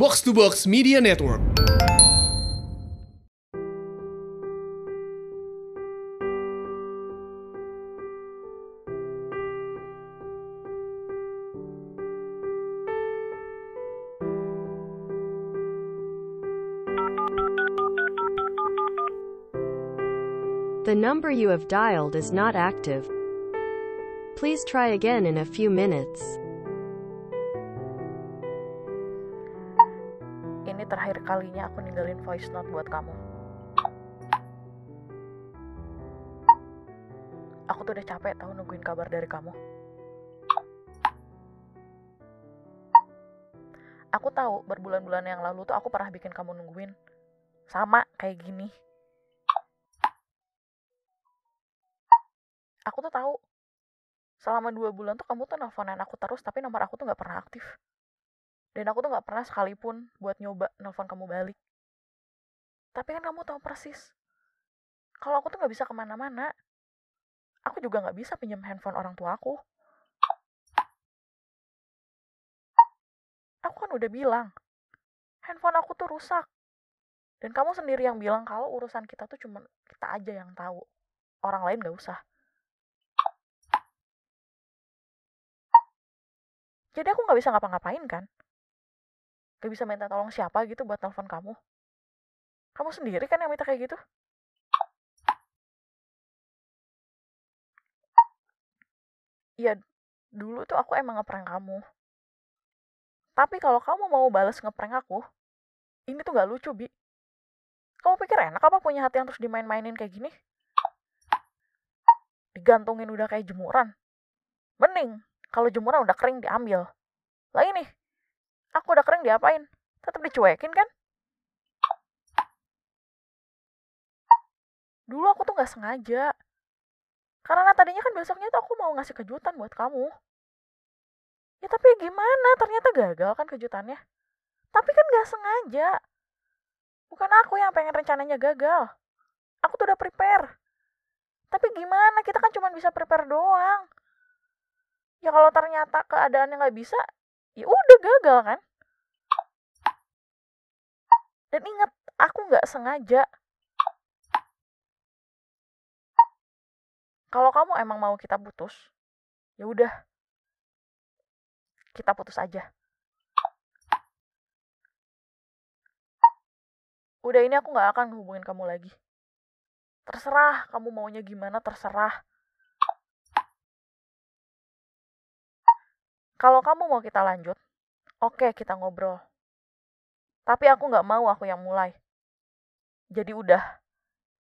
Box to Box Media Network. The number you have dialed is not active. Please try again in a few minutes. Terakhir kalinya aku ninggalin voice note buat kamu. Aku tuh udah capek tahu nungguin kabar dari kamu. Aku tahu berbulan-bulan yang lalu tuh aku pernah bikin kamu nungguin. Sama kayak gini. Aku tuh tahu. Selama dua bulan tuh kamu tuh nelfonan aku terus tapi nomor aku tuh nggak pernah aktif. Dan aku tuh nggak pernah sekalipun buat nyoba nelfon kamu balik. Tapi kan kamu tahu persis. Kalau aku tuh nggak bisa ke mana-mana. Aku juga nggak bisa pinjam handphone orang tua aku. Aku kan udah bilang, handphone aku tuh rusak. Dan kamu sendiri yang bilang kalau urusan kita tuh cuma kita aja yang tahu. Orang lain nggak usah. Jadi aku nggak bisa ngapa-ngapain kan? Gak bisa minta tolong siapa gitu buat telepon kamu. Kamu sendiri kan yang minta kayak gitu? Iya, dulu tuh aku emang ngeprank kamu. Tapi kalau kamu mau balas ngeprank aku, ini tuh gak lucu, Bi. Kamu pikir enak apa punya hati yang terus dimain-mainin kayak gini? Digantungin udah kayak jemuran. Mending kalau jemuran udah kering diambil. Lah ini, kering diapain? Tetap dicuekin kan? Dulu aku tuh gak sengaja. Karena tadinya kan besoknya tuh aku mau ngasih kejutan buat kamu. Ya tapi gimana, ternyata gagal kan kejutannya. Tapi kan gak sengaja. Bukan aku yang pengen rencananya gagal. Aku tuh udah prepare. Tapi gimana, kita kan cuma bisa prepare doang. Ya kalau ternyata keadaannya nggak bisa, ya udah gagal kan. Dan ingat, aku nggak sengaja. Kalau kamu emang mau kita putus, ya udah. Kita putus aja. Udah ini aku nggak akan hubungin kamu lagi. Terserah kamu maunya gimana, terserah. Kalau kamu mau kita lanjut, oke kita ngobrol. Tapi aku nggak mau aku yang mulai. Jadi udah,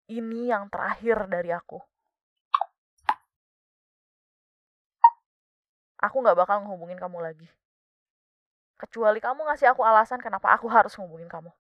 ini yang terakhir dari aku. Aku nggak bakal ngehubungin kamu lagi. Kecuali kamu ngasih aku alasan kenapa aku harus ngehubungin kamu.